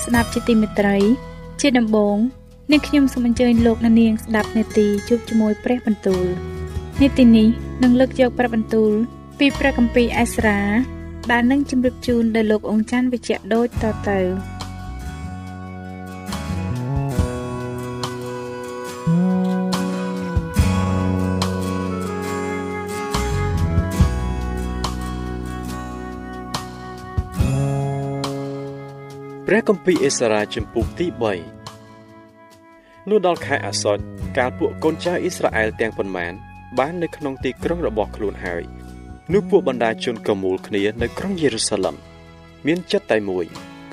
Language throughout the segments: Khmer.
អស់លោកអ្នកស្ដាប់ជាទីមេត្រី ជាដំបូងនាងខ្ញុំសូមអញ្ជើញលោកអ្នកនាងស្ដាប់នេតិជួបជាមួយព្រះបន្ទូលនេតិនេះនឹងលើកយកព្រះបន្ទូល ពីព្រះគម្ពីរអេស្រាដែលនឹងជម្រាបជូនដល់លោកអង្ចាន់វិជ្ជៈដូចតទៅ ព្រះគម្ពីរអេសារ៉ាចំពុកទី3នោះដល់ខែអាសត់កាលពួកកូនចៅអ៊ីស្រាអែលទាំងប៉ុន្មាន បាននៅក្នុងទីក្រុងរបស់ខ្លួនហើយនោះពួកបណ្ដាជនកមូលគ្នានៅក្រុងយេរូសាឡិមមានចិត្តតែមួយ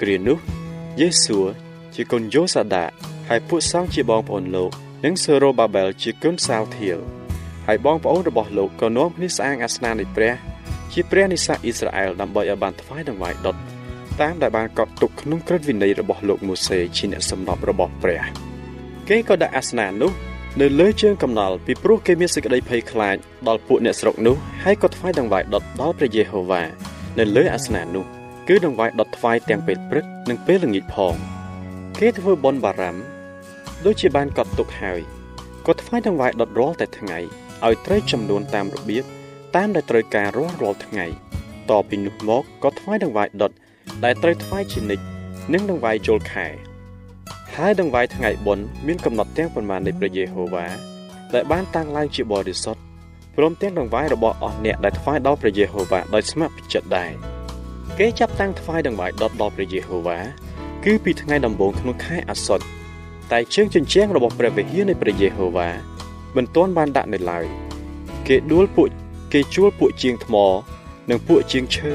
គ្រានោះយេស៊ូជាកូនយូសាដាហើយពួកសង្ឃជាបងប្អូនលោកនិងសេរ៉ូបាបែលជាកូនសាលធៀលហើយបងប្អូនរបស់លោកក៏នាំគ្នាស្អាងអាសនៈនៃព្រះ ជាព្រះនិស្ស័យអ៊ីស្រាអែលដើម្បីឲ្យបានថ្វាយដង្វាយដុត តាមដែលបានកត់ទុកក្នុងក្រឹតវិន័យរបស់លោកម៉ូសេជាអ្នកសម្របរបស់ព្រះគេក៏ដាក់អាសនៈនោះនៅលើជើងកំណល់ពីព្រោះគេមានសេចក្តីភ័យខ្លាចដល់ពួកអ្នកស្រុកនោះហើយក៏ថ្វាយដង្វាយដុតដល់ព្រះយេហូវ៉ានៅលើអាសនៈនោះគឺដង្វាយដុតថ្វាយទាំងពេលព្រឹកនិងពេលល្ងាចផងគេធ្វើបុណ្យបារម្ភដូចជាបានកត់ទុកហើយក៏ថ្វាយដង្វាយដុតរាល់តែថ្ងៃឲ្យត្រូវចំនួនតាមរបៀបតាមដែលត្រូវការរាល់រាល់ថ្ងៃតពីនោះមកក៏ថ្វាយដង្វាយដុត ដែលត្រូវថ្វាយជានិច្ចនិងដង្វាយចូលខែហើយដង្វាយថ្ងៃបុណ្យមានកំណត់ទាំងប៉ុន្មាននៃព្រះយេហូវ៉ាដែលបានតាំងឡើងជាបរិសុទ្ធព្រមទាំងដង្វាយរបស់អស់អ្នកដែលថ្វាយដល់ព្រះយេហូវ៉ាដោយស្ម័គ្រចិត្តដែរគេចាប់តាំងថ្វាយដង្វាយដុតដល់ព្រះយេហូវ៉ាគឺពីថ្ងៃដំបូងក្នុងខែអាសត់តែជើងជញ្ជាំងរបស់ព្រះវិហារនៃព្រះយេហូវ៉ាមិនទាន់បានដាក់នៅឡើយគេដួលពួកគេជួលពួកជាងថ្ម និងពួកជាងឈើ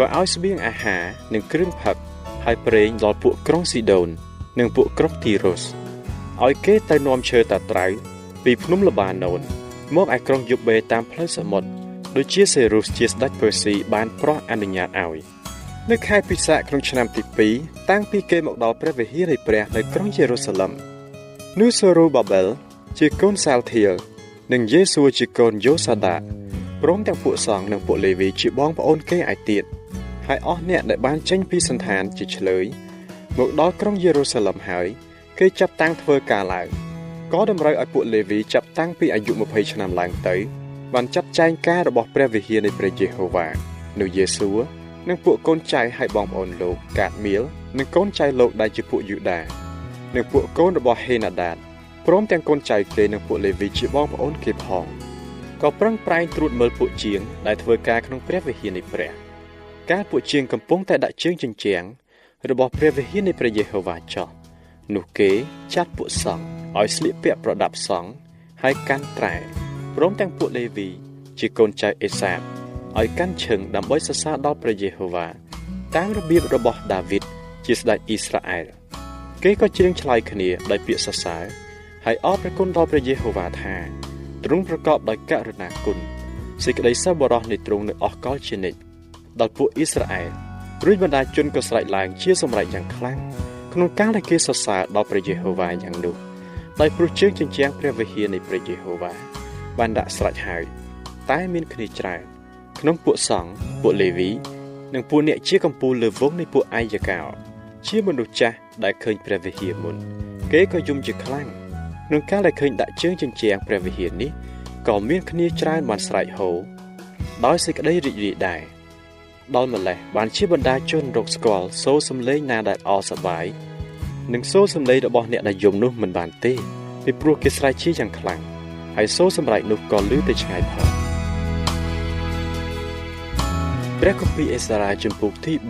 ក៏ឲ្យស្បៀងអាហារនិងគ្រឿងផឹកហើយប្រេងដល់ពួកក្រុងស៊ីដូន និងពួកក្រុងទីរុសឲ្យគេទៅនាំឈើតាត្រៅពីភ្នំលបាណូនមកឯក្រុងយូបេតាមផ្លូវសមុទ្រដូចជាសេរុសជាស្ដេចពឺស៊ីបានប្រោះអនុញ្ញាតឲ្យនៅខែពិសាខក្នុងឆ្នាំទី2តាំងពីគេមកដល់ព្រះវិហារនៃព្រះនៅក្រុងយេរូសាឡឹមនោះសូរូបាបែលជាកូនសាលធៀលនិងយេស៊ូជាកូនយូសាដាព្រមទាំងពួកសង្ឃនិងពួកលេវីជាបងប្អូនគេឯទៀត ហើយអស់អ្នកដែលបានចេញពីសន្តានជាឆ្លើយមកដល់ក្រុងយេរូសាឡឹមហើយគេចាប់តាំងធ្វើការឡើងក៏តម្រូវឲ្យពួកលេវីចាប់តាំងពីអាយុ20ឆ្នាំឡើងទៅបានចាត់ចែងការរបស់ព្រះវិហារនៃព្រះយេហូវ៉ានោះយេស៊ូនិងពួកកូនចៅហើយបងប្អូនលោកកាតមៀលនិងកូនចៅលោកដែលជាពួកយូដានិងពួកកូនរបស់ហេណាដាតព្រមទាំងកូនចៅគេនិងពួកលេវីជាបងប្អូនគេផងក៏ប្រឹងប្រែងត្រួតមើលពួកជាងដែលធ្វើការក្នុងព្រះវិហារនៃព្រះ កាលពួកជាងកំពុងតែដាក់ជើងជញ្ជាំងរបស់ព្រះវិហារនៃព្រះយេហូវ៉ាចោះនោះគេចាត់ពួកសង្ឃឲ្យស្លៀកពាក់ប្រដាប់សង្ឃហើយកាន់ត្រែព្រមទាំងពួកលេវី ជាកូនចៅអេសាបឲ្យកាន់ឈឹងដើម្បីសរសើរដល់ព្រះយេហូវ៉ាតាមរបៀបរបស់ដាវីតជាស្ដេចអ៊ីស្រាអែលគេក៏ច្រៀងឆ្លើយគ្នាដោយពាក្យសរសើរហើយអរព្រះគុណដល់ព្រះយេហូវ៉ាថាទ្រង់ប្រកបដោយករុណាគុណសេចក្តីសប្បុរសនៃទ្រង់នៅអស់កលជានិច្ច ដល់ពួកអ៊ីស្រាអែលរួចបណ្ដាជនក៏ស្រែកឡើងជាសម្រេចយ៉ាងខ្លាំងក្នុងការដែលគេសរសើរដល់ព្រះយេហូវ៉ាយ៉ាងនោះដោយព្រោះជើងជញ្ជាំងព្រះវិហារនៃព្រះយេហូវ៉ាបានដាក់ស្រេចហើយតែមានគ្នាច្រើនក្នុងពួកសង្ឃពួកលេវីនិងពួកអ្នកជាកម្ពូលលើវងនៃពួកអាយកោជាមនុស្សចាស់ដែលឃើញព្រះវិហារមុន គេក៏យំជាខ្លាំងក្នុងការដែលឃើញដាក់ជើងជញ្ជាំងព្រះវិហារនេះក៏មានគ្នាច្រើនបានស្រែកហូដោយសេចក្តីរីករាយដែរ ដល់ម្លេះបានជាបណ្ដាជនរកស្គាល់សូរសំឡេងណាដែលអសប្បាយនិងសូរសំឡេងរបស់អ្នកដែលយំនោះមិនបានទេពីព្រោះគេស្រែកជាយ៉ាងខ្លាំងហើយសូរសម្រែកនោះក៏លឺទៅឆ្ងាយផងព្រះគម្ពីរអេសារ៉ាជំពូកទី4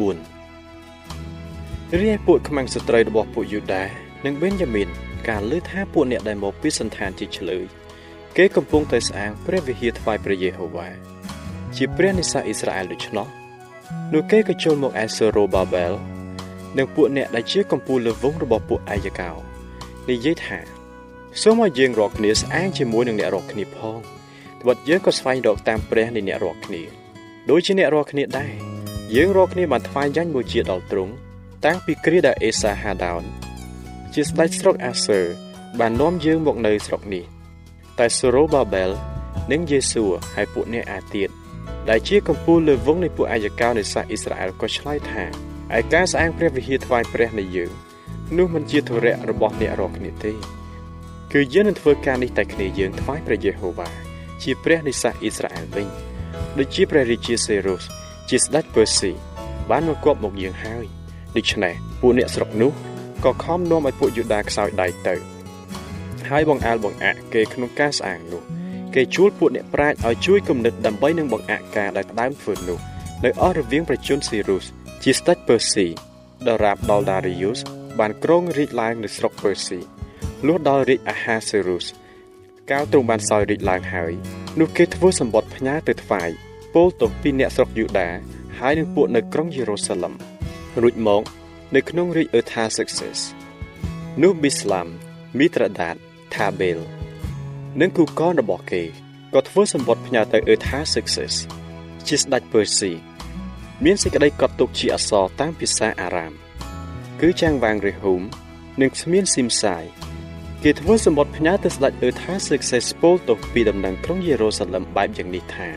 រាយពួកខ្មាំងសត្រូវរបស់ពួកយូដានិងបេនយ៉ាមីនការលើថាពួកអ្នកដែលមកពីសន្តានជាឆ្លើយគេកំពុងតែស្អាងព្រះវិហារថ្វាយព្រះយេហូវ៉ាជាព្រះនិស្សិតអ៊ីស្រាអែលដូច្នោះ នោះគេក៏ចូលមកអេសរ៉ូបាបែលនិងពួកអ្នកដែលជាកំពូលលើវងរបស់ពួកអាយកោនិយាយថាសូមឲ្យយើងរកគ្នាស្អាងជាមួយនឹងអ្នករកគ្នាផងត្បិតយើងក៏ស្វែងរកតាមព្រះនៃអ្នករកគ្នាដូចជាអ្នករកគ្នាដែរយើងរកគ្នាបានថ្វាយយ៉ាញ់មួយជាដល់ទ្រង់តាំងពីគ្រាដែលអេសាហាដោនជាស្ដេចស្រុកអាសឺបាននាំយើងមកនៅស្រុកនេះតែសូរ៉ូបាបែលនិងយេស៊ូហើយពួកអ្នកអាទៀត ដែលជាកម្ពូលលើវងនៃពួកអាយកោនៃសាសអ៊ីស្រាអែលក៏ឆ្លើយថាឯការស្អាងព្រះវិហារថ្វាយព្រះនៃយើងនោះមិនជាធរៈរបស់អ្នករកគ្នាទេគឺយើងនឹងធ្វើការនេះតែគ្នាយើងថ្វាយព្រះយេហូវ៉ាជាព្រះនៃសាសអ៊ីស្រាអែលវិញដូចជាព្រះរាជាសេរុសជាស្ដេចពើស៊ីបានមកគប់មកយើងហើយដូច្នេះពួកអ្នកស្រុកនោះក៏ខំនាំឲ្យពួកយូដាខ្សោយដៃទៅហើយបង្អាលបង្អាក់គេក្នុងការស្អាងនោះ គេជួលពួកអ្នកប្រាជ្ញឲ្យជួយគំនិតដើម្បីនឹងបង្អាក់ការដែលដើមធ្វើនោះនៅអស់រវាងប្រជជនសេរុសជាស្ដេចពើស៊ីដរាបដល់ដារីយ៉ូសបានគ្រងរាជឡើងនៅស្រុកពើស៊ីលុះដល់រាជអាហាសេរុសកាលទ្រង់បានសោយរាជឡើងហើយនោះគេធ្វើសម្បត្តិផ្ញើទៅថ្វាយពោលទៅពីអ្នកស្រុកយូដាហើយនឹងពួកនៅក្រុងយេរូសាឡឹមរួចមកនៅក្នុងរាជអឺថាសិកសេសនោះប៊ីស្លាមមីត្រាដាតថាបេល និងគូកនរបស់គេក៏ធ្វើសម្បត្តិផ្ញើទៅអឺថាសិកសេសជាស្ដេចពើស៊ីមានសេចក្តីកត់ទុកជាអក្សរតាមភាសាអារ៉ាម គឺចាងវាងរេហូមនិងស្មៀនស៊ីមសាយគេធ្វើសម្បត្តិផ្ញើទៅស្ដេចអឺថាសឹកសេសពលទៅពីដំណឹងក្រុងយេរូសាឡឹមបែបយ៉ាងនេះថា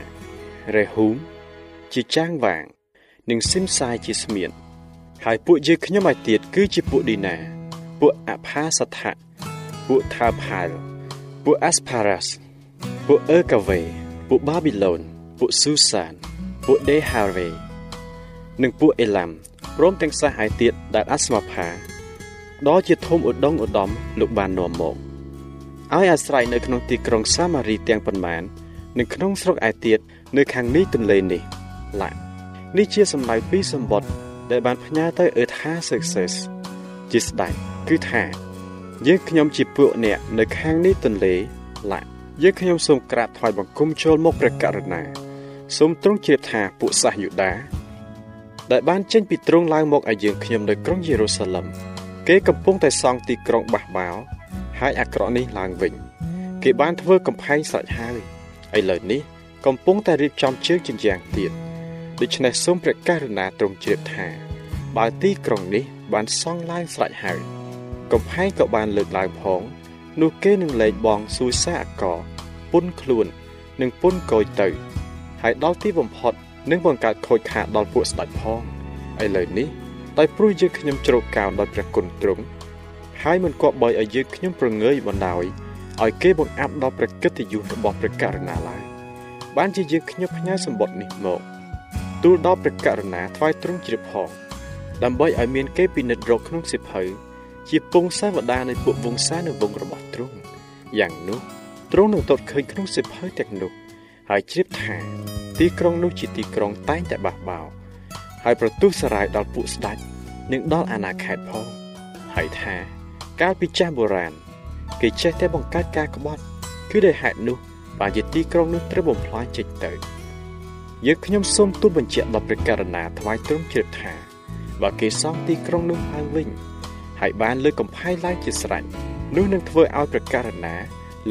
រេហូមជាចាងវាងនិងស៊ីមសាយជាស្មៀនហើយពួកយើងខ្ញុំឲ្យទៀតគឺជាពួកឌីណា ពួកអផាសថៈពួកថាផាល់ ពួកអាស្ផារ៉ាសពួកអឺកាវេពួកបាប៊ីឡូនពួកស៊ូសានពួកដេហាវេនិងពួកអេឡាំព្រមទាំងសាសឯទៀតដែលអាស្មាផាដ៏ជាធំឧត្តមឧត្តមលោកបាននាំមកឲ្យអាស្រ័យនៅក្នុងទីក្រុងសាម៉ារីទាំងប៉ុន្មាននិងក្នុងស្រុកឯទៀតនៅខាងនេះទន្លេនេះឡានេះជាសម្ដៅពីសម្បត្តិដែលបានផ្ញើទៅអឺថាសឹកសេសជាស្ដេចគឺថា យើងខ្ញុំជាពួកអ្នកនៅខាងនេះទន្លេឡាយើងខ្ញុំសូមក្រាបថ្វាយបង្គំចូលមកព្រះករុណាសូមទ្រង់ជ្រាបថាពួកសាសយូដាដែលបានចេញពីទ្រង់ឡើងមកឲ្យយើងខ្ញុំនៅក្រុងយេរូសាឡឹមគេកំពុងតែសង់ទីក្រុងបះបោហើយអាក្រក់នេះឡើងវិញ គេបានធ្វើកំផែងស្រេចហើយឥឡូវនេះកំពុងតែរៀបចំជើងជញ្ជាំងទៀតដូច្នេះសូមព្រះករុណាទ្រង់ជ្រាបថា បើទីក្រុងនេះបានសង់ឡើងស្រេចហើយ កំផែងក៏បានលើកឡើងផង នោះគេនឹងលែងបងសួយសាអកពុនខ្លួននិងពុនកយទៅ ហើយដល់ទីបំផុតនឹងបង្កើតខូចខាតដល់ពួកស្ដេចផងឥឡូវនេះដោយព្រោះយើងខ្ញុំជ្រកកោនដោយព្រះគុណទ្រង់ហើយមិនគប្បីឲ្យយើងខ្ញុំប្រងើយបណ្ដោយឲ្យគេបង្អាប់ដល់ព្រះកិត្តិយសរបស់ព្រះករុណាឡើយបានជាយើងខ្ញុំផ្ញើសម្បត្តិនេះមកទូលដល់ព្រះករុណាថ្វាយទ្រង់ជ្រាបផងដើម្បីឲ្យមានគេពិនិត្យរកក្នុងសិភៅ ជាពងសាវតានៃពួកវង្សានៅវងរបស់ទ្រង់យ៉ាងនោះទ្រង់នឹងតតឃើញក្នុងសិភៅទាំងនោះហើយជ្រាបថា ទីក្រុងនោះជាទីក្រុងតែងតែបះបោរហើយប្រទុះសរាយដល់ពួកស្ដេចនិងដល់អាណាខេត្តផងហើយថា កាលពីចាស់បុរាណគេចេះតែបង្កើតការក្បត់ គឺដោយហេតុនោះបានជាទីក្រុងនោះត្រូវបំផ្លាញចេញទៅយើងខ្ញុំសូមទូលបញ្ជាក់ដល់ព្រះករុណាថ្វាយទ្រង់ជ្រាបថាបើគេសង់ទីក្រុងនោះឡើងវិញ ហើយបានលើកកំផែងឡើងជាស្រេចនោះនឹងធ្វើឲ្យព្រះករុណា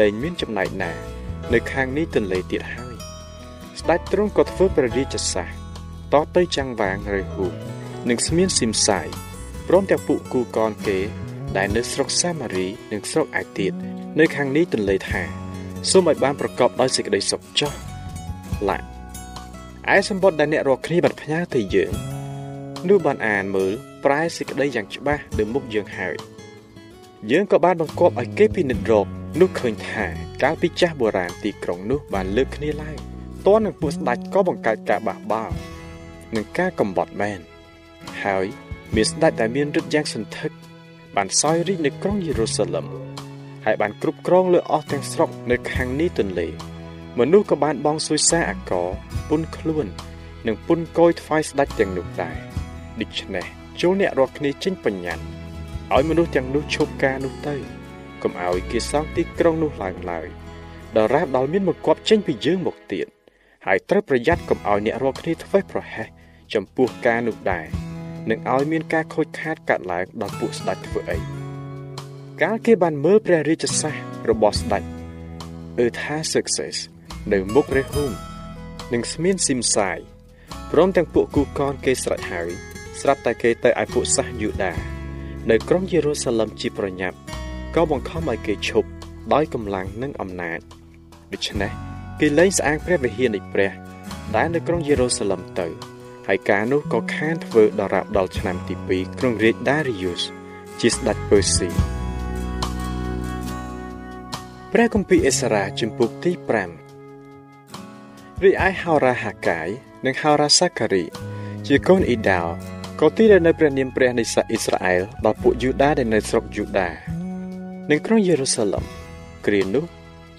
លែងមានចំណែកណា នៅខាងនេះទន្លេទៀតហើយស្ដេចទ្រង់ក៏ធ្វើព្រះរាជសាសន៍តទៅចាំងវាងឬហ៊ូនិងស្មៀនស៊ីមសាយព្រមទាំងពួកគូកនគេ ដែលនៅស្រុកសាម៉ារីនិងស្រុកឯទៀតនៅខាងនេះទន្លេថាសូមឲ្យបានប្រកបដោយសេចក្តីសុខចុះឡាឯសម្បត្តិដែលអ្នករាល់គ្នាបានផ្ញើទៅយើងនោះបានអានមើល ប្រែសេចក្តីយ៉ាងច្បាស់លើមុខយើងហើយយើងក៏បានបង្គាប់ឲ្យគេពិនិត្យរកនោះឃើញថាកាលពីចាស់បុរាណទីក្រុងនោះបានលើកគ្នាឡើងតននឹងពួកស្ដេចក៏បង្កើតការបះបោរនិងការកំបត់មែនហើយមានស្ដេចដែលមានឫទ្ធិយ៉ាងសន្ធឹកបានសោយរាជនៅក្រុងយេរូសាឡឹមហើយបានគ្រប់គ្រងលើអស់ទាំងស្រុកនៅខាងនេះទន្លេ មនុស្សក៏បានបងសួយសារអកពុនខ្លួន និងពុនកយថ្វាយស្ដេចទាំងនោះដែរដូច្នេះ ចូលអ្នករាល់គ្នាចេញបញ្ញត្តិឲ្យមនុស្សទាំងនោះឈប់ការនោះទៅកុំឲ្យគេសង់ទីក្រុងនោះឡើងឡើយដរាបដល់មានមកគប់ចេញពីយើងមកទៀតហើយត្រូវប្រយ័ត្នកុំឲ្យអ្នករាល់គ្នាធ្វេសប្រហែសចំពោះការនោះដែរនឹងឲ្យមានការខូចខាតកាត់ឡើងដល់ពួកស្ដេចធ្វើអីកាលគេបានមើលព្រះរាជសាសរបស់ស្ដេចអឺថា success នៅមុខរេហូមនិងស្មានស៊ីមសាយព្រមទាំងពួកគូកនគេស្រេចហើយ ស្រាប់តែគេទៅឲ្យពួកសាសយូដានៅក្រុងយេរូសាឡឹមជាប្រញាប់ក៏បង្ខំឲ្យគេឈប់ដោយកម្លាំងនិងអំណាចដូច្នេះគេលែងស្អាងព្រះវិហារនៃព្រះ ដែលនៅក្រុងយេរូសាឡឹមទៅហើយការនោះក៏ខានធ្វើដល់រាប់ដល់ឆ្នាំទី2ក្នុងរាជ Darius ជាស្ដេចពឺស៊ីព្រះគម្ពីរអេសារ៉ាជំពូកទី5រីឯហោរាហាកាយនិងហោរាសាការី ជាកូនអ៊ីដាល ក៏ទីដែលនៅព្រះនាមព្រះនៃសាសអ៊ីស្រាអែលដល់ពួកយូដាដែលនៅស្រុកយូដានិងក្រុងយេរូសាឡឹមគ្រានោះ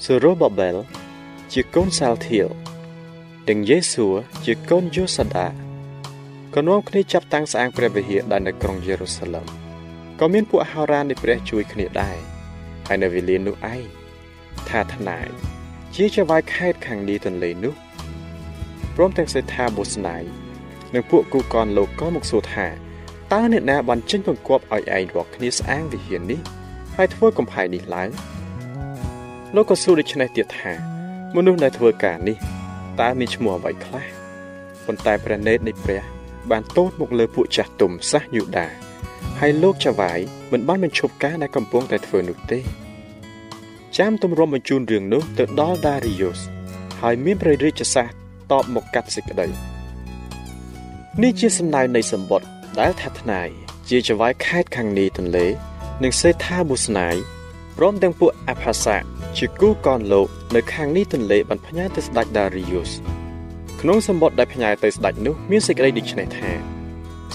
សូរ៉ូបាបែលជាកូនសាល់ធៀលនិងយេស៊ូជាកូនយូសាដាក៏នាំគ្នាចាប់តាំងស្អាងព្រះវិហារដែលនៅក្រុងយេរូសាឡឹមក៏មានពួកហោរានៃព្រះជួយគ្នាដែរហើយនៅវេលានោះឯងថាថ្នាយជាចៅវាយខេតខាងនេះទន្លេនោះព្រមទាំងសេដ្ឋាបូស្នាយ និងពួកគូកនលោកក៏មកសួរថាតើអ្នកណាបានចេញបង្គាប់ឲ្យឯងរកគ្នាស្អាងវិហារនេះហើយធ្វើកំផែងនេះឡើងលោកក៏សួរដូច្នេះទៀតថា មនុស្សដែលធ្វើការនេះតើមានឈ្មោះអ្វីខ្លះប៉ុន្តែព្រះនេតនៃព្រះ បានទោសមកលើពួកចាស់ទុំសាសយូដាហើយលោកចៅវាយមិនបានបញ្ឈប់ការដែលកំពុងតែធ្វើនោះទេចាំទម្រាំបញ្ជូនរឿងនោះទៅដល់ដារីយ៉ូសហើយមានព្រះរាជសាសតបមកកាត់សេចក្តី នេះជាសំណើនៃសម្បត្តិដែលថាថ្នាយជាចៅវាយខេតខាងនេះទន្លេ និងសេថាប៊ូស្នាយព្រមទាំងពួកអផាសាជាគូកនលោកនៅខាងនេះទន្លេបានផ្ញើទៅស្ដេចដារីយ៉ូសក្នុងសម្បត្តិដែលផ្ញើទៅស្ដេចនោះមានសេចក្តីដូចនេះថា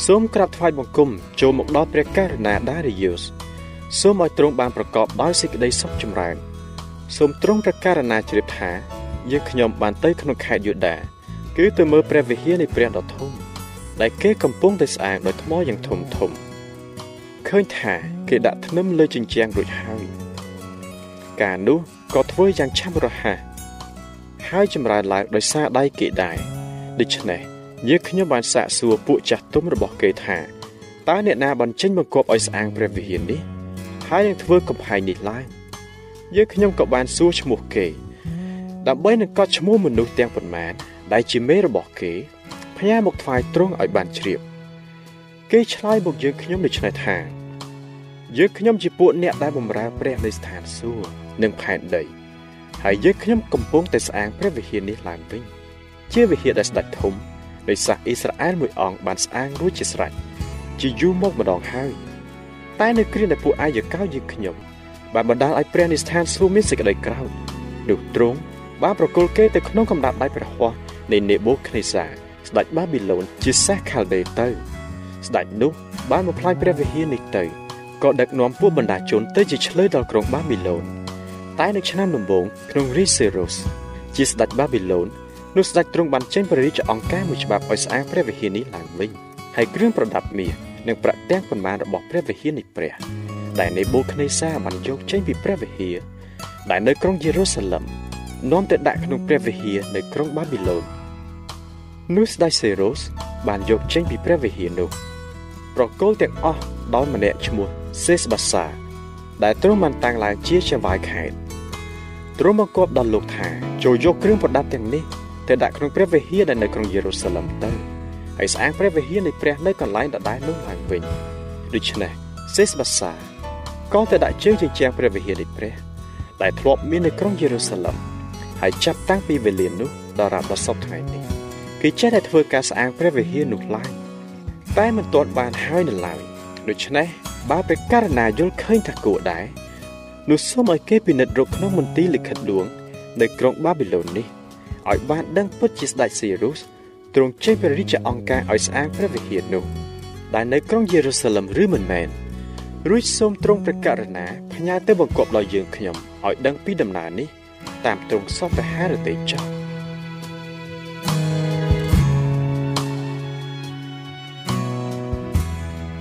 សូមក្រាបថ្វាយបង្គំចូលមកដល់ព្រះករុណាដារីយ៉ូសសូមឲ្យទ្រង់បានប្រកបដោយសេចក្តីសុខចម្រើនសូមទ្រង់ព្រះករុណាជ្រាបថាយើងខ្ញុំបានទៅក្នុងខេត្តយូដា គឺទៅមើលព្រះវិហារនៃព្រះដ៏ធំ ដែលគេកំពុងតែស្អាងដោយថ្មយ៉ាងធំធំឃើញថាគេដាក់ធ្នឹមលើជញ្ជាំងរួចហើយការនោះក៏ធ្វើយ៉ាងឆាប់រហ័សហើយចម្រើនឡើងដោយសារដៃគេដែរដូច្នេះយើងខ្ញុំបានសាកសួរពួកចាស់ទុំរបស់គេថាតើអ្នកណាបានចេញបង្គាប់ឲ្យស្អាងព្រះវិហារនេះហើយនឹងធ្វើកំផែងនេះឡើងយើងខ្ញុំក៏បានសួរឈ្មោះគេ ដើម្បីនឹងកត់ឈ្មោះមនុស្សទាំងប៉ុន្មានដែលជាមេរបស់គេ ផ្ញើមកថ្វាយទ្រង់ឲ្យបានជ្រាបគេឆ្លើយមកយើងខ្ញុំដូច្នេះថាយើងខ្ញុំជាពួកអ្នកដែលបម្រើព្រះនៃស្ថានសួគ៌និងផែនដីហើយយើងខ្ញុំកំពុងតែស្អាងព្រះវិហារនេះឡើងវិញជាវិហារដែលស្ដេចធំនៃសាសអ៊ីស្រាអែលមួយអង្គបានស្អាងរួចជាស្រេចជាយូរមកម្ដងហើយតែនៅគ្រាដែលពួកអាយកោយើងខ្ញុំបានបណ្ដាលឲ្យព្រះនិស្ថានសួគ៌មានសេចក្តីក្រោធនោះទ្រង់បានប្រគល់គេទៅក្នុងកំដាប់ដៃព្រះហស្ថនៃនេបូខនេសា ស្ដេចបាប៊ីឡូនជាសាសខាល់ដេទៅ ស្ដេចនោះបានបំផ្លាញព្រះវិហារនេះទៅក៏ដឹកនាំពួកបណ្ដាជនទៅជាឆ្លើយដល់ក្រុងបាប៊ីឡូនតែនៅឆ្នាំដំបូងក្នុងរីសេរ៉ូសជាស្ដេចបាប៊ីឡូននោះស្ដេចទ្រង់បានចេញព្រះរាជអង្គការមួយច្បាប់ឲ្យស្អាងព្រះវិហារនេះឡើងវិញហើយគ្រឿងប្រដាប់មាសនិងប្រាក់ទាំងប៉ុន្មានរបស់ព្រះវិហារនៃព្រះដែលនេបូខនេសាបានយកចេញពីព្រះវិហារដែលនៅក្រុងយេរូសាឡឹមនាំទៅដាក់ក្នុងព្រះវិហារនៅក្រុងបាប៊ីឡូន នោះស្ដេចសេរ៉ូសបានយកចេញពីព្រះវិហារនោះប្រគល់ទាំងអស់ដោយម្នាក់ឈ្មោះសេសបាសា ដែលទ្រង់បានតាំងឡើងជាចៅហ្វាយខេត្តទ្រង់បង្គាប់ដល់លោកថាចូលយកគ្រឿងប្រដាប់ទាំងនេះទៅដាក់ក្នុងព្រះវិហារដែលនៅក្រុងយេរូសាឡឹមទៅហើយស្អាងព្រះវិហារនៃព្រះនៅកន្លែងដដែលនោះឡើងវិញដូច្នេះសេសបាសាក៏ទៅដាក់ជើងជញ្ជាំងព្រះវិហារនៃព្រះដែលធ្លាប់មាននៅក្រុងយេរូសាឡឹមហើយចាប់តាំងពីវេលានោះដល់រាប់ដល់សពថ្ងៃនេះ គេចេះតែធ្វើការស្អាងព្រះវិហារនោះឡើយតែមិនទាន់បានហើយនៅឡើយដូច្នេះបើព្រះករណាយល់ឃើញថាគួរដែរនោះសូមឲ្យគេពិនិត្យរកក្នុងមន្ទីរលិខិតលួងនៅក្រុងបាប៊ីឡូននេះឲ្យបានដឹងពិតជាស្ដេចសេរុសទ្រង់ចេញព្រះរាជអង្គការឲ្យស្អាងព្រះវិហារនោះដែលនៅក្រុងយេរូសាឡឹមឬមិនមែនរួចសូមទ្រង់ព្រះករណាផ្ញើទៅបង្គាប់ដល់យើងខ្ញុំឲ្យដឹងពីដំណើរនេះតាមទ្រង់សពព្រះハរតីចោះ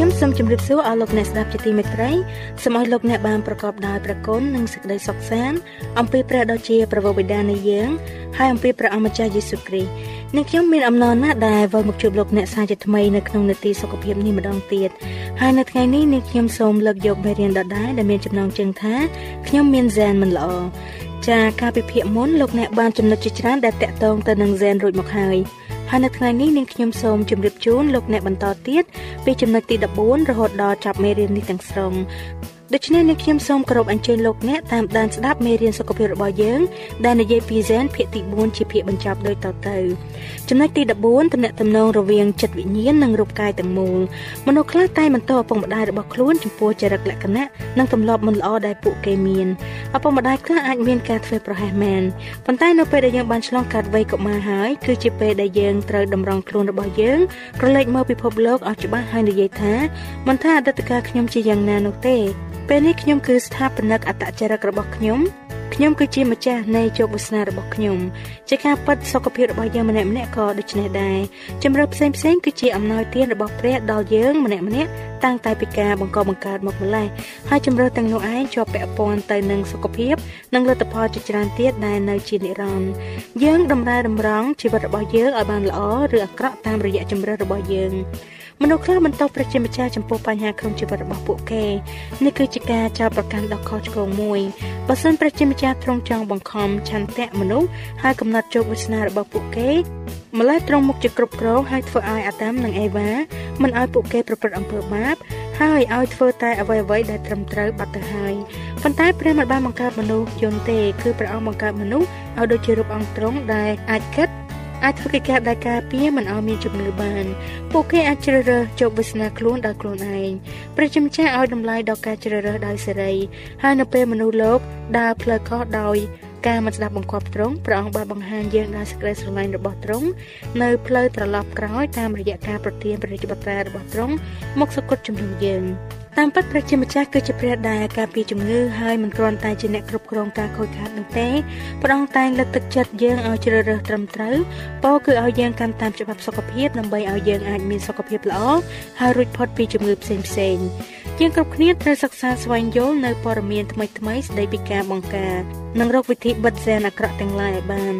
ខ្ញុំសូមជម្រាបសួរអស់លោកអ្នកស្ដាប់ជាទីមេត្រីសូមឲ្យលោកអ្នកបានប្រកបដោយព្រះគុណនិងសេចក្តីសុខសាន្តអំពីព្រះដ៏ជាព្រះវរបិតានៃយើងហើយអំពីព្រះអម្ចាស់យេស៊ូវគ្រីស្ទអ្នកខ្ញុំមានអំណរណាស់ដែលវិលមកជួបលោកអ្នកសាជាថ្មីនៅក្នុងនេតិសុខភាពនេះម្ដងទៀតហើយនៅថ្ងៃនេះអ្នកខ្ញុំសូមលើកយកមេរៀនដដែលដែលមានចំណងជើងថាខ្ញុំមានហ្សែនមិនល្អចាការពិភាក្សាមុនលោកអ្នកបានចំណុចជាច្រើនដែលតាក់ទងទៅនឹងហ្សែនរួចមកហើយ ហើយនៅថ្ងៃនេះនាងខ្ញុំសូមជម្រាបជូនលោកអ្នកបន្តទៀតពីចំណុចទី14រហូតដល់ចប់មេរៀននេះទាំងស្រុង ដូច្នេះនាងខ្ញុំសូមគោរពអញ្ជើញលោកអ្នកតាមដានស្ដាប់មេរៀនសុខភាពរបស់យើងដែលនិយាយពី Zen ភាគទី4ជាភាគបញ្ចប់ដូចតទៅចំណុចទី14តំណែងតំណងរវាងចិត្តវិញ្ញាណនិងរូបកាយទាំងមូលមនុស្សខ្លះតែបន្តឪពុកម្ដាយរបស់ខ្លួនចំពោះចរិតលក្ខណៈនិងទម្លាប់មិនល្អដែលពួកគេមានឪពុកម្ដាយខ្លះអាចមានការធ្វើប្រហែសមែនប៉ុន្តែនៅពេលដែលយើងបានឆ្លងកាត់វ័យកុមារហើយគឺជាពេលដែលយើងត្រូវតម្រង់ខ្លួនរបស់យើងក្រឡេកមើលពិភពលោកឲ្យច្បាស់ហើយនិយាយថាមិនថាអតីតកាលខ្ញុំជាយ៉ាងណានោះទេ ពេលនេះខ្ញុំគឺស្ថាបនិកអត្តចរិតរបស់ខ្ញុំខ្ញុំគឺជាម្ចាស់នៃជោគវាសនារបស់ខ្ញុំជាការប៉ັດសុខភាពរបស់យើងម្នាក់ម្នាក់ក៏ដូចនេះដែរជំរឿផ្សេងផ្សេងគឺជាអំណោយទានរបស់ព្រះដល់យើងម្នាក់ម្នាក់តាំងតែពីការបង្កបង្កើតមកម្លេះហើយជំរឿទាំងនោះឯងជាប់ពាក់ព័ន្ធទៅនឹងសុខភាពនិងលទ្ធផលជាច្រើនទៀតដែលនៅជានិរន្តរ៍យើងតម្រែតម្រង់ជីវិតរបស់យើងឲ្យបានល្អឬអាក្រក់តាមរយៈជំរឿរបស់យើង មនុស្សខ្លះបន្តព្រះជាម្ចាស់ចំពោះបញ្ហាក្នុងជីវិតរបស់ពួកគេនេះគឺជាការចោទប្រកាន់ដ៏ខុសឆ្គងមួយបើសិនព្រះជាម្ចាស់ទ្រង់ចង់បង្ខំឆន្ទៈមនុស្សហើយកំណត់ជោគវាសនារបស់ពួកគេម្ល៉េះទ្រង់មុខជាគ្រប់គ្រងហើយធ្វើឲ្យអាដាមនិងអេវ៉ាមិនឲ្យពួកគេប្រព្រឹត្តអំពើបាបហើយឲ្យធ្វើតែអ្វីអ្វីដែលត្រឹមត្រូវបាត់ទៅហើយប៉ុន្តែព្រះមិនបានបង្កើតមនុស្សយន្តទេគឺព្រះអង្គបង្កើតមនុស្សឲ្យដូចជារូបអង្គទ្រង់ដែលអាចគិត អាចធ្វើកិច្ចការដែលការពារមិនឲ្យមានជំងឺបានពួកគេអាចជ្រើសរើសជោគវាសនាខ្លួនដោយខ្លួនឯងព្រះជាម្ចាស់ឲ្យតម្លៃដល់ការជ្រើសរើសដោយសេរីហើយនៅពេលមនុស្សលោកដើរផ្លូវខុសដោយការមិនស្ដាប់បង្គាប់ទ្រង់ព្រះអង្គបានបង្ហាញយើងដល់សេចក្តីស្រឡាញ់របស់ទ្រង់នៅផ្លូវត្រឡប់ក្រោយតាមរយៈការប្រទានព្រះរាជបត្រារបស់ទ្រង់មកសគត់ជំនុំយើង តាមពិតព្រះជាម្ចាស់គឺជាព្រះដែលការពារជំងឺហើយមិនគ្រាន់តែជាអ្នកគ្រប់គ្រងការខូចខាតនោះទេព្រះអង្គតែងលើកទឹកចិត្តយើងឲ្យជ្រើសរើសត្រឹមត្រូវពោគឺឲ្យយើងកាន់តាមច្បាប់សុខភាពដើម្បីឲ្យយើងអាចមានសុខភាពល្អហើយរួចផុតពីជំងឺផ្សេងផ្សេងយើងគ្រប់គ្នាត្រូវសិក្សាស្វែងយល់នៅព័ត៌មានថ្មីថ្មីស្ដីពីការបង្ការនិងរកវិធីបិទសែនអាក្រក់ទាំងឡាយឲ្យបាន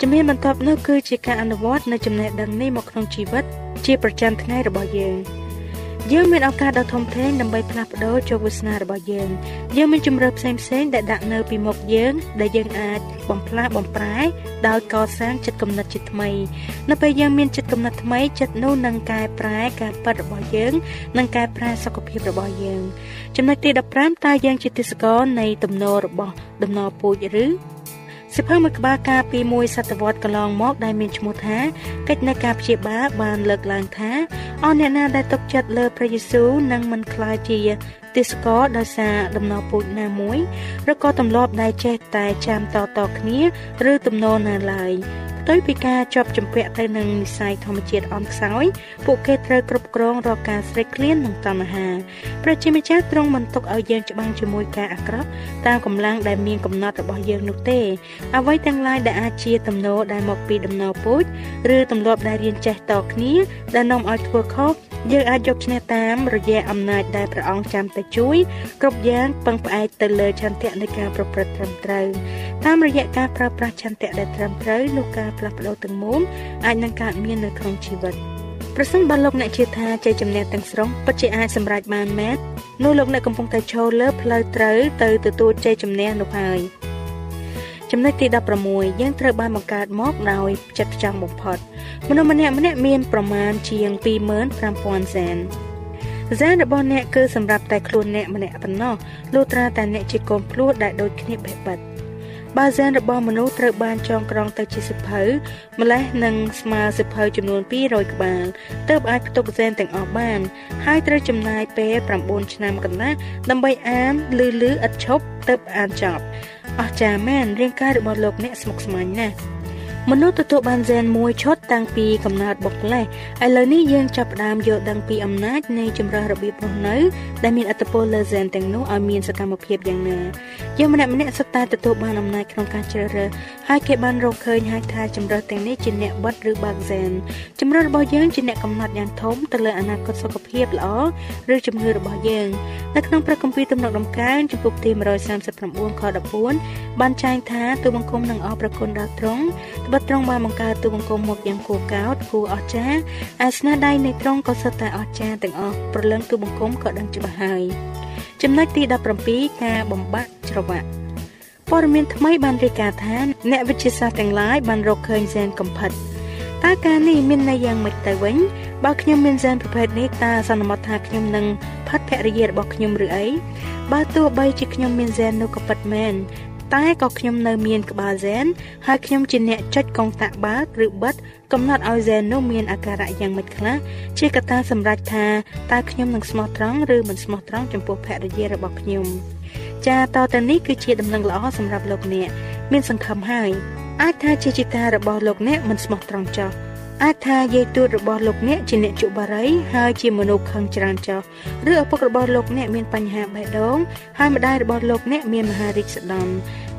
ជំនាញបន្ទាប់នោះគឺជាការអនុវត្តនៅចំណេះដឹងនេះមកក្នុងជីវិតជាប្រចាំថ្ងៃរបស់យើង យើងមានឱកាសដ៏ធំធេងដើម្បីផ្លាស់ប្ដូរជោគវាសនារបស់យើងយើងមានជំរឿផ្សេងផ្សេងដែលដាក់នៅពីមុខយើងដែលយើងអាចបំផ្លាស់បំប្រែដោយកសាងចិត្តគំនិតជាថ្មីនៅពេលយើងមានចិត្តគំនិតថ្មីចិត្តនោះនឹងកែប្រែការពិតរបស់យើងនិងកែប្រែសុខភាពរបស់យើងចំណុចទី15តើយើងជាទេសកលនៃទំនោររបស់ដំណរពូជឬ សិភៅមួយក្បាលកាលពីមួយសតវត្សកន្លងមកដែលមានឈ្មោះថាកិច្ចនៃការព្យាបាលបានលើកឡើងថាអស់អ្នកណាដែលទុកចិត្តលើព្រះយេស៊ូវនឹងមិនខ្លាចជាទេសកលដោយសារដំណរពូជណាមួយឬក៏ទម្លាប់ដែលចេះតែចាំតតគ្នា ឬទំនោរណាឡើយផ្ទុយពីការជាប់ជំពាក់ទៅនឹងនិស័យធម្មជាតិអន់ខ្សោយពួកគេត្រូវគ្រប់គ្រងរកការស្រេកឃ្លាននិងតណ្ហាព្រះជាម្ចាស់ទ្រង់មិនទុកឲ្យយើងច្បាំងជាមួយការអាក្រក់តាមកម្លាំងដែលមានកំណត់របស់យើងនោះទេ អ្វីទាំងឡាយដែលអាចជាទំនោរដែលមកពីដំណរពូជឬទម្លាប់ដែលរៀនចេះតគ្នាដែលនាំឲ្យធ្វើខុស យើងអាចយកឈ្នះតាមរយៈអំណាចដែលព្រះអង្គចាំតែជួយគ្រប់យ៉ាងពឹងផ្អែកទៅលើឆន្ទៈនៃការប្រព្រឹត្តត្រឹមត្រូវតាមរយៈការប្រើប្រាស់ឆន្ទៈដែលត្រឹមត្រូវនោះការផ្លាស់ប្ដូរទាំងមូលអាចនឹងកើតមាននៅក្នុងជីវិតប្រសិនបើលោកអ្នកជឿថាជ័យជំនះទាំងស្រុងពិតជាអាចសម្រេចបានមែននោះលោកអ្នកកំពុងតែឈរលើផ្លូវត្រូវទៅទទួលជ័យជំនះនោះហើយ ចំណុចទី16យើងត្រូវបានបង្កើតមកដោយចិត្តផ្ចង់បំផុតមនុស្សម្នាក់ម្នាក់មានប្រមាណជាង25000សែនសែនរបស់អ្នកគឺសម្រាប់តែខ្លួនអ្នកម្នាក់ប៉ុណ្ណោះលុះត្រាតែអ្នកជាកូនភ្លោះដែលដូចគ្នាបេះបិទបើសែនរបស់មនុស្សត្រូវបានចងក្រងទៅជាសិភៅម្លេះនឹងស្មើសិភៅចំនួន200ក្បាលទើបអាចផ្ទុកសែនទាំងអស់បាន ហើយត្រូវចំណាយពេល9ឆ្នាំកន្លះដើម្បីអានលឺលឺឥតឈប់ទើបអានចប់ អស្ចារ្យមែនរាងកាយរបស់លោកអ្នកស្មុគស្មាញណាស់មនុស្សទទួលបានហ្សែនមួយឈុតតាំងពីកំណើតបុកម្លេះឥឡូវនេះយើងចាប់ផ្ដើមយល់ដឹងពីអំណាចនៃចម្រើសរបៀបរស់នៅដែលមានឥទ្ធិពលលើហ្សែនទាំងនោះឲ្យមានសកម្មភាពយ៉ាងណាយើងម្នាក់ម្នាក់សុទ្ធតែទទួលបានអំណាចក្នុងការជ្រើសរើសហើយគេបានរកឃើញហើយថាចម្រើសទាំងនេះជាអ្នកបិទឬបើកហ្សែនចម្រើសរបស់យើងជាអ្នកកំណត់យ៉ាងធំទៅលើអនាគតសុខភាពល្អឬជំងឺរបស់យើងនៅក្នុងព្រះគម្ពីរទំនុកដំកើងចំពុកទី139ខ14បានចែងថាទូបង្គំនឹងអរប្រគុណដល់ទ្រង់ត្បិតទ្រង់បានបង្កើតទូបង្គំមកយ៉ាងគួរកោតគួរអស្ចារ្យឯស្នាដៃនៃទ្រង់ក៏សុទ្ធតែអស្ចារ្យទាំងអស់ប្រលឹងទូបង្គំក៏ដឹងច្បាស់ហើយ ចំណុចទី17ការបំបាក់ច្រវាក់ព័ត៌មានថ្មីបានរាយការណ៍ថាអ្នកវិទ្យាសាស្ត្រទាំងឡាយបានរកឃើញហ្សែនកំផិតតើការនេះមានន័យយ៉ាងម៉េចទៅវិញបើខ្ញុំមានហ្សែនប្រភេទនេះតើសន្មតថាខ្ញុំនឹងផាត់ភរិយារបស់ខ្ញុំឬអីបើទោះបីជាខ្ញុំមានហ្សែននោះក៏ពិតមែន តែក៏ខ្ញុំនៅមានក្បាលហ្សែនហើយខ្ញុំជាអ្នកចុចកុងតាក់បើកឬបិទកំណត់ឲ្យហ្សែននោះមានអាការៈយ៉ាងម៉េចខ្លះជាកត្តាសម្រេចថាតើខ្ញុំនឹងស្មោះត្រង់ឬមិនស្មោះត្រង់ចំពោះភរិយារបស់ខ្ញុំចាតទៅនេះគឺជាដំណឹងល្អសម្រាប់លោកអ្នកមានសង្ឃឹមហើយអាចថាជាចិត្តារបស់លោកអ្នកមិនស្មោះត្រង់ចោះ អាចថាយាយទួតរបស់លោកអ្នកជាអ្នកជក់បារីហើយជាមនុស្សខឹងច្រើនចោះឬឪពុករបស់លោកអ្នកមានបញ្ហាបេះដូងហើយម្ដាយរបស់លោកអ្នកមានមហារីកស្ដំ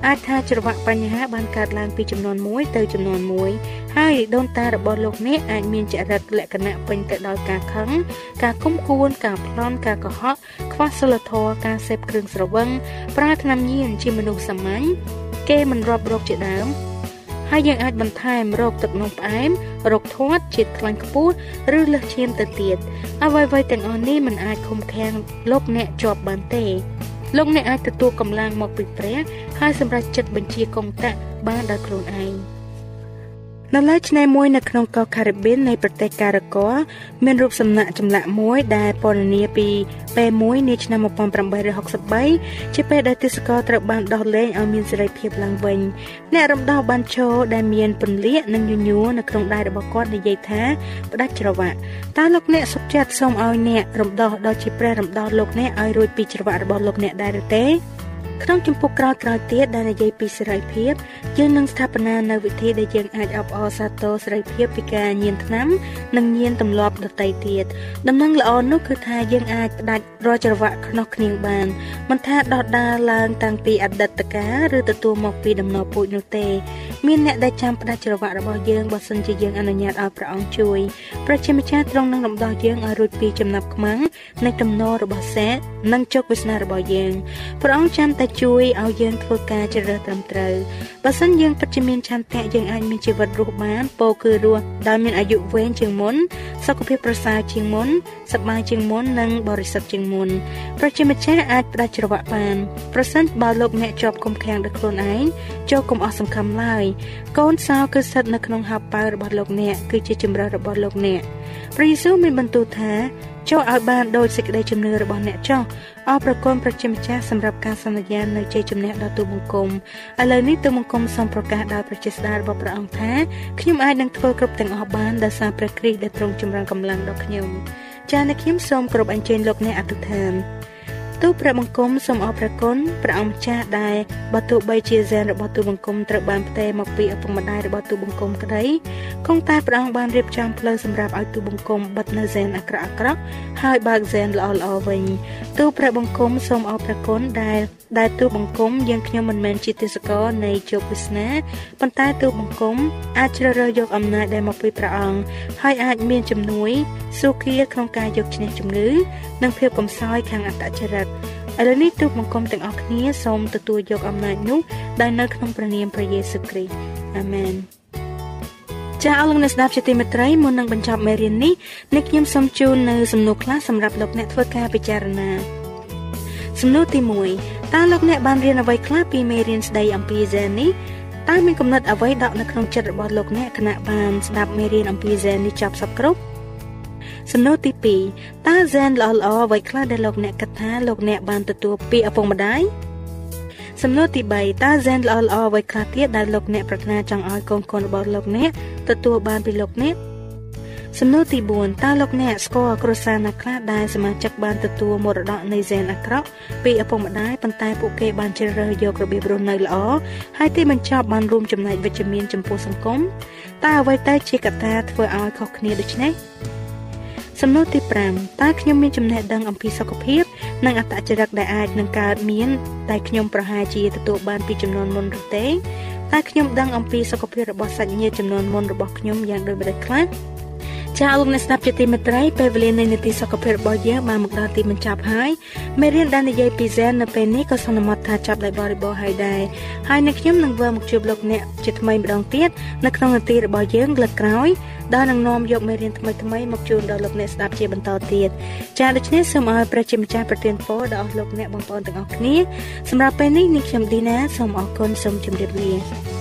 អាចថាច្រវាក់បញ្ហាបានកើតឡើងពីចំនួន1ទៅចំនួន1ហើយដូនតារបស់លោកអ្នកអាចមានចរិតលក្ខណៈពេញទៅដោយការខឹងការគុំគួនការប្លន់ការកុហកខ្វះសិលធម៌ការសេពគ្រឿងស្រវឹងប្រើថ្នាំញៀនជាមនុស្សសាមញ្ញគេមិនរាប់រកជាដើម ហើយយើងអាចបន្ថែមរោគទឹកនោមផ្អែមរោគធាត់ជាតិខ្លាញ់ខ្ពស់ឬលើសឈាមទៅទៀតអ្វីៗទាំងអស់នេះមិនអាចឃុំឃាំងលោកអ្នកជាប់បានទេលោកអ្នកអាចទទួលកម្លាំងមកពីព្រះហើយសម្រេចចិត្តបញ្ជាកុងតាក់បានដោយខ្លួនឯង។ នៅលើឆ្នេរមួយនៅក្នុងកោះការ៉េបៀននៃប្រទេសការ៉ាក័មានរូបសំណាកចម្លាក់មួយដែលពណ៌នាពីពេលមួយនាឆ្នាំ1863ជាពេលដែលទេសកលត្រូវបានដោះលែងឲ្យមានសេរីភាពឡើងវិញអ្នករំដោះបានឈរដែលមានពន្លាកនិងញញួរនៅក្នុងដៃរបស់គាត់និយាយថាផ្ដាច់ច្រវាក់តើលោកអ្នកសុខចិត្តសូមឲ្យអ្នករំដោះដ៏ជាព្រះរំដោះលោកអ្នកឲ្យរួចពីច្រវាក់របស់លោកអ្នកដែរឬទេ ក្នុងជំពូកក្រោយក្រោយទៀតដែលនិយាយពីសេរីភាពយើងនឹងស្ថាបនានៅវិធីដែលយើងអាចអបអរសាទរសេរីភាពពីការញៀនថ្នាំនិងញៀនទម្លាប់ដតីទៀតដំណឹងល្អនោះគឺថាយើងអាចផ្ដាច់រាល់ច្រវាក់ខ្នោះគ្នាបានមិនថាដោះដាលឡើងតាំងពីអតីតកាលឬទទួលមកពីដំណរពូជនោះទេ មានអ្នកដែលចាំផ្ដាច់ច្រវាក់របស់យើងបើសិនជាយើងអនុញ្ញាតឲ្យព្រះអង្គជួយព្រះជាម្ចាស់ទ្រង់នឹងរំដោះយើងឲ្យរួចពីចំណាប់ខ្មាំងនៃទំនោររបស់សេតនិងជោគវាសនារបស់យើងព្រះអង្គចាំតែជួយឲ្យយើងធ្វើការជ្រើសរើសត្រឹមត្រូវបើសិនយើងពិតជាមានឆន្ទៈយើងអាចមានជីវិតរស់បានពោលគឺរស់ដោយមានអាយុវែងជាងមុនសុខភាពប្រសើរជាងមុនសប្បាយជាងមុននិងបរិសុទ្ធជាងមុនព្រះជាម្ចាស់អាចផ្ដាច់ច្រវាក់បានប្រសិនបើលោកអ្នកជាប់គុំខាំងដោយខ្លួនឯងចូលកុំអស់សង្ឃឹមឡើយកូនសោគឺស្ថិតនៅក្នុងហបប៉ៅរបស់លោកអ្នកគឺជាជំរើសរបស់លោកអ្នកព្រះយេស៊ូវមានបន្ទូលថាចូលឲ្យបានដោយសេចក្តីជំនឿរបស់អ្នកចោះអរប្រគុណប្រជាម្ចាស់សម្រាប់ការសន្យានៅជ័យជំនះដល់ទូបង្គំឥឡូវនេះទូបង្គំសូមប្រកាសដោយប្រជាស្ដាររបស់ព្រះអង្គថាខ្ញុំអាចនឹងធ្វើគ្រប់ទាំងអស់បានដោយសារព្រះគ្រីស្ទដែលទ្រង់ចម្រើនកម្លាំងដល់ខ្ញុំចា៎អ្នកខ្ញុំសូមគោរពអញ្ជើញលោកអ្នកអធិដ្ឋាន ទូព្រះបង្គំសូមអរព្រះគុណព្រះអង្គម្ចាស់ដែលបើទោះបីជាហ្សែនរបស់ទូបង្គំត្រូវបានផ្ទេរមកពីឪពុកម្ដាយរបស់ទូបង្គំក្តីគង់តែព្រះអង្គបានរៀបចំផ្លូវសម្រាប់ឲ្យទូបង្គំបិទនៅហ្សែនអាក្រក់អាក្រក់ហើយបើកហ្សែនល្អល្អវិញទូព្រះបង្គំសូមអរព្រះគុណដែលដែលទូបង្គំយើងខ្ញុំមិនមែនជាទេសកលនៃជោគវាសនាប៉ុន្តែទូបង្គំអាចជ្រើសរើសយកអំណាចដែលមកពីព្រះអង្គហើយអាចមានជំនួយសុខាក្នុងការយកឈ្នះជំងឺនិងភាពកំសោយខាងអត្តចរិត ឥឡូវនេះទូបង្គំទាំងអស់គ្នាសូមទទួលយកអំណាចនោះដែលនៅក្នុងព្រះនាមព្រះយេស៊ូវគ្រីស្ទអាមែនចាអរលោកអ្នកស្ដាប់ជាទីមេត្រីមុននឹងបញ្ចប់មេរៀននេះអ្នកខ្ញុំសូមជូននៅសំណួរខ្លះសម្រាប់លោកអ្នកធ្វើការពិចារណាសំណួរទី1តើលោកអ្នកបានរៀនអ្វីខ្លះពីមេរៀនស្ដីអំពីហ្សែននេះតើមានគំនិតអ្វីដកនៅក្នុងចិត្តរបស់លោកអ្នកគណៈបានស្ដាប់មេរៀនអំពីហ្សែននេះចប់សពគ្រប់ សំណួរទី2តើហ្សែនល្អល្អអ្វីខ្លះដែលលោកអ្នកគិតថាលោកអ្នកបានទទួលពីឪពុកម្ដាយសំណួរទី3តើហ្សែនល្អល្អអ្វីខ្លះទៀតដែលលោកអ្នកប្រាថ្នាចង់ឲ្យកូនកូនរបស់លោកអ្នកទទួលបានពីលោកអ្នកសំណួរទី4តើលោកអ្នកស្គាល់គ្រួសារណាខ្លះដែលសមាជិកបានទទួលមរតកនៃហ្សែនអាក្រក់ពីឪពុកម្ដាយប៉ុន្តែពួកគេបានជ្រើសរើសយករបៀបរស់នៅល្អហើយទីបញ្ចប់បានរួមចំណែកវិជ្ជមានចំពោះសង្គមតើអ្វីទៅជាកត្តាធ្វើឲ្យខុសគ្នាដូច្នេះ សំណួរទី5តើខ្ញុំមានចំណេះដឹងអំពីសុខភាព និងអត្តចរិតដែលអាចនឹងកើតមានតែខ្ញុំប្រហែលជាទទួលបានពីចំនួនមុនឬទេតើខ្ញុំដឹងអំពីសុខភាពរបស់សាច់ញាតិចំនួនមុនរបស់ខ្ញុំយ៉ាងដូចម្តេចខ្លះ ចាលោកអ្នកស្ដាប់ជាទីមេត្រីពេលវេលានៃនីតិសុខភាពរបស់យើងបានមកដល់ទីបញ្ចប់ហើយមេរៀនដែលនិយាយពីហ្សែននៅពេលនេះក៏សន្មតថាចាប់ដោយបរិបូរហើយដែរហើយនៅខ្ញុំនឹងវិលមកជួបលោកអ្នកជាថ្មីម្ដងទៀតនៅក្នុងនីតិរបស់យើងលើកក្រោយដែលនឹងនាំយកមេរៀនថ្មីថ្មីមកជូនដល់លោកអ្នកស្ដាប់ជាបន្តទៀតចាដូច្នេះសូមឲ្យព្រះជាម្ចាស់ប្រទានពរដល់អស់លោកអ្នកបងប្អូនទាំងអស់គ្នាសម្រាប់ពេលនេះនាងខ្ញុំឌីណាសូមអរគុណសូមជម្រាបលា